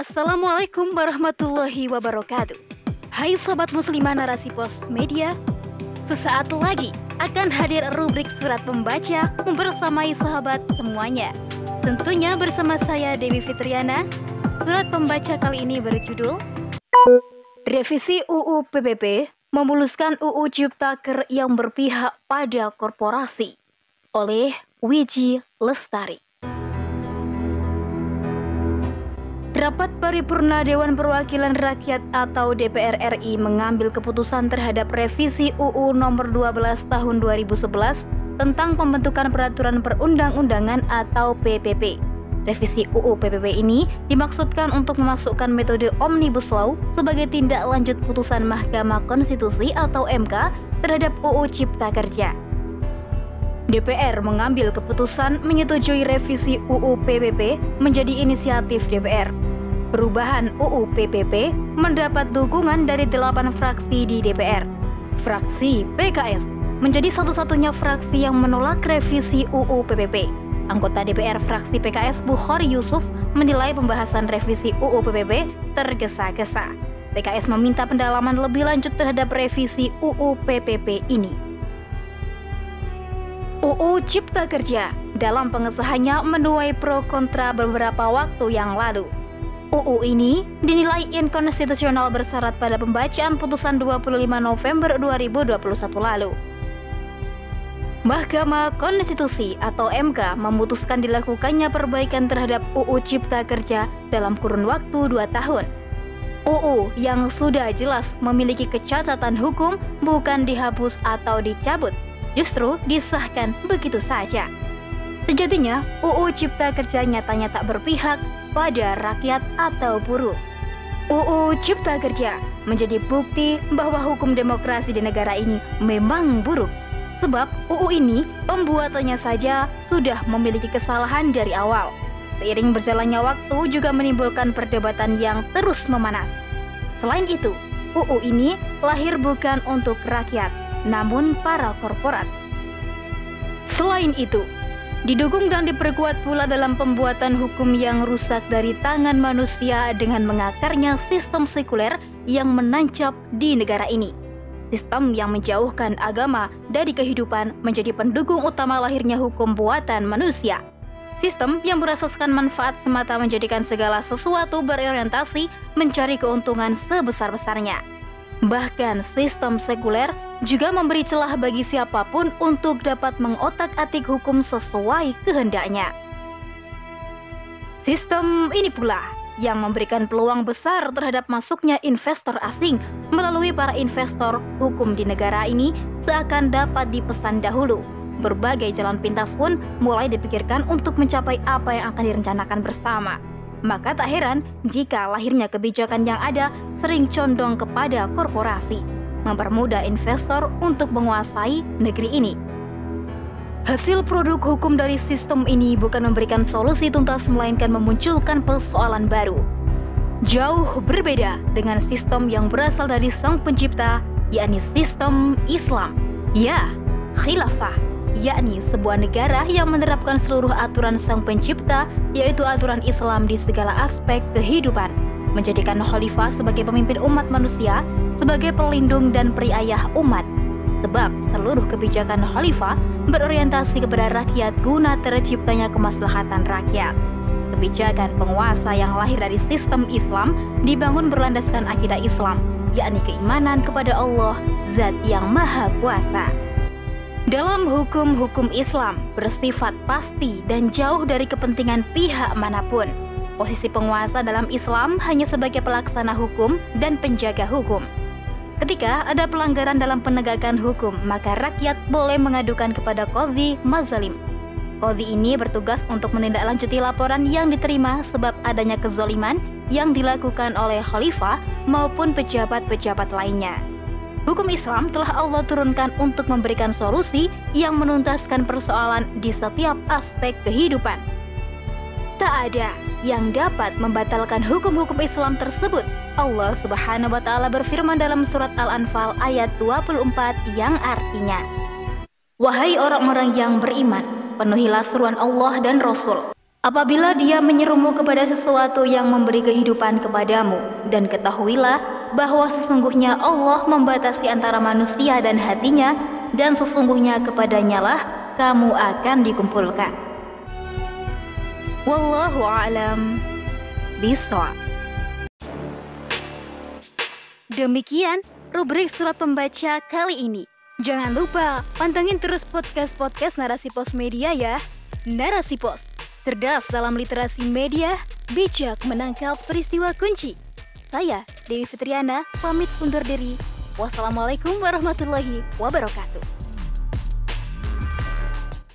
Assalamualaikum warahmatullahi wabarakatuh. Hai sobat muslimah narasi pos media, sesaat lagi akan hadir rubrik surat pembaca membersamai sahabat semuanya. Tentunya bersama saya Dewi Fitriana. Surat pembaca kali ini berjudul Revisi UU PBB memuluskan UU Ciptaker yang berpihak pada korporasi oleh Wiji Lestari. Rapat Paripurna Dewan Perwakilan Rakyat atau DPR RI mengambil keputusan terhadap revisi UU Nomor 12 Tahun 2011 tentang pembentukan peraturan perundang-undangan atau PPP. Revisi UU PPP ini dimaksudkan untuk memasukkan metode Omnibus Law sebagai tindak lanjut putusan Mahkamah Konstitusi atau MK terhadap UU Cipta Kerja. DPR mengambil keputusan menyetujui revisi UU PPP menjadi inisiatif DPR. Perubahan UU PPP mendapat dukungan dari delapan fraksi di DPR. Fraksi PKS menjadi satu-satunya fraksi yang menolak revisi UU PPP. Anggota DPR fraksi PKS Bukhari Yusuf menilai pembahasan revisi UU PPP tergesa-gesa. PKS meminta pendalaman lebih lanjut terhadap revisi UU PPP ini. UU Cipta Kerja dalam pengesahannya menuai pro kontra beberapa waktu yang lalu. UU ini dinilai inkonstitusional bersyarat pada pembacaan putusan 25 November 2021 lalu. Mahkamah Konstitusi atau MK memutuskan dilakukannya perbaikan terhadap UU Cipta Kerja dalam kurun waktu 2 tahun. UU yang sudah jelas memiliki kecacatan hukum bukan dihapus atau dicabut, justru disahkan begitu saja. Sejatinya, UU Cipta Kerja nyatanya tak berpihak pada rakyat atau buruh. UU Cipta Kerja menjadi bukti bahwa hukum demokrasi di negara ini memang buruk. Sebab UU ini pembuatannya saja sudah memiliki kesalahan dari awal. Seiring berjalannya waktu juga menimbulkan perdebatan yang terus memanas. Selain itu, UU ini lahir bukan untuk rakyat, namun para korporat. Selain itu, Didukung dan diperkuat pula dalam pembuatan hukum yang rusak dari tangan manusia dengan mengakarnya sistem sekuler yang menancap di negara ini. Sistem yang menjauhkan agama dari kehidupan menjadi pendukung utama lahirnya hukum buatan manusia. Sistem yang berasaskan manfaat semata menjadikan segala sesuatu berorientasi mencari keuntungan sebesar-besarnya. Bahkan sistem sekuler juga memberi celah bagi siapa pun untuk dapat mengotak-atik hukum sesuai kehendaknya. Sistem ini pula yang memberikan peluang besar terhadap masuknya investor asing melalui para investor hukum di negara ini seakan dapat dipesan dahulu. Berbagai jalan pintas pun mulai dipikirkan untuk mencapai apa yang akan direncanakan bersama. Maka tak heran jika lahirnya kebijakan yang ada sering condong kepada korporasi, mempermudah investor untuk menguasai negeri ini. Hasil produk hukum dari sistem ini bukan memberikan solusi tuntas melainkan memunculkan persoalan baru. Jauh berbeda dengan sistem yang berasal dari sang pencipta, yakni sistem Islam. Ya, khilafah yakni sebuah negara yang menerapkan seluruh aturan sang pencipta, yaitu aturan Islam di segala aspek kehidupan, menjadikan khalifah sebagai pemimpin umat manusia, sebagai pelindung dan periayah umat. Sebab seluruh kebijakan khalifah berorientasi kepada rakyat guna terciptanya kemaslahatan rakyat. Kebijakan penguasa yang lahir dari sistem Islam dibangun berlandaskan akidah Islam, yakni keimanan kepada Allah, Zat yang Maha Kuasa. Dalam hukum-hukum Islam bersifat pasti dan jauh dari kepentingan pihak mana pun. Posisi penguasa dalam Islam hanya sebagai pelaksana hukum dan penjaga hukum. Ketika ada pelanggaran dalam penegakan hukum, maka rakyat boleh mengadukan kepada Qadhi Mazalim. Qadhi ini bertugas untuk menindaklanjuti laporan yang diterima sebab adanya kezoliman yang dilakukan oleh khalifah maupun pejabat-pejabat lainnya. Hukum Islam telah Allah turunkan untuk memberikan solusi yang menuntaskan persoalan di setiap aspek kehidupan. Tak ada yang dapat membatalkan hukum-hukum Islam tersebut. Allah Subhanahu wa taala berfirman dalam surat Al-Anfal ayat 24 yang artinya, Wahai orang-orang yang beriman, penuhilah seruan Allah dan Rasul. Apabila dia menyerumu kepada sesuatu yang memberi kehidupan kepadamu, dan ketahuilah bahwa sesungguhnya Allah membatasi antara manusia dan hatinya, dan sesungguhnya kepadanya lah kamu akan dikumpulkan. Wallahu a'lam bishawab. Demikian rubrik surat pembaca kali ini. Jangan lupa pantengin terus podcast-podcast Narasi Pos Media ya. Narasi Pos cerdas dalam literasi media, bijak menangkap peristiwa kunci. Saya, Dewi Fitriana, pamit undur diri. Wassalamualaikum warahmatullahi wabarakatuh.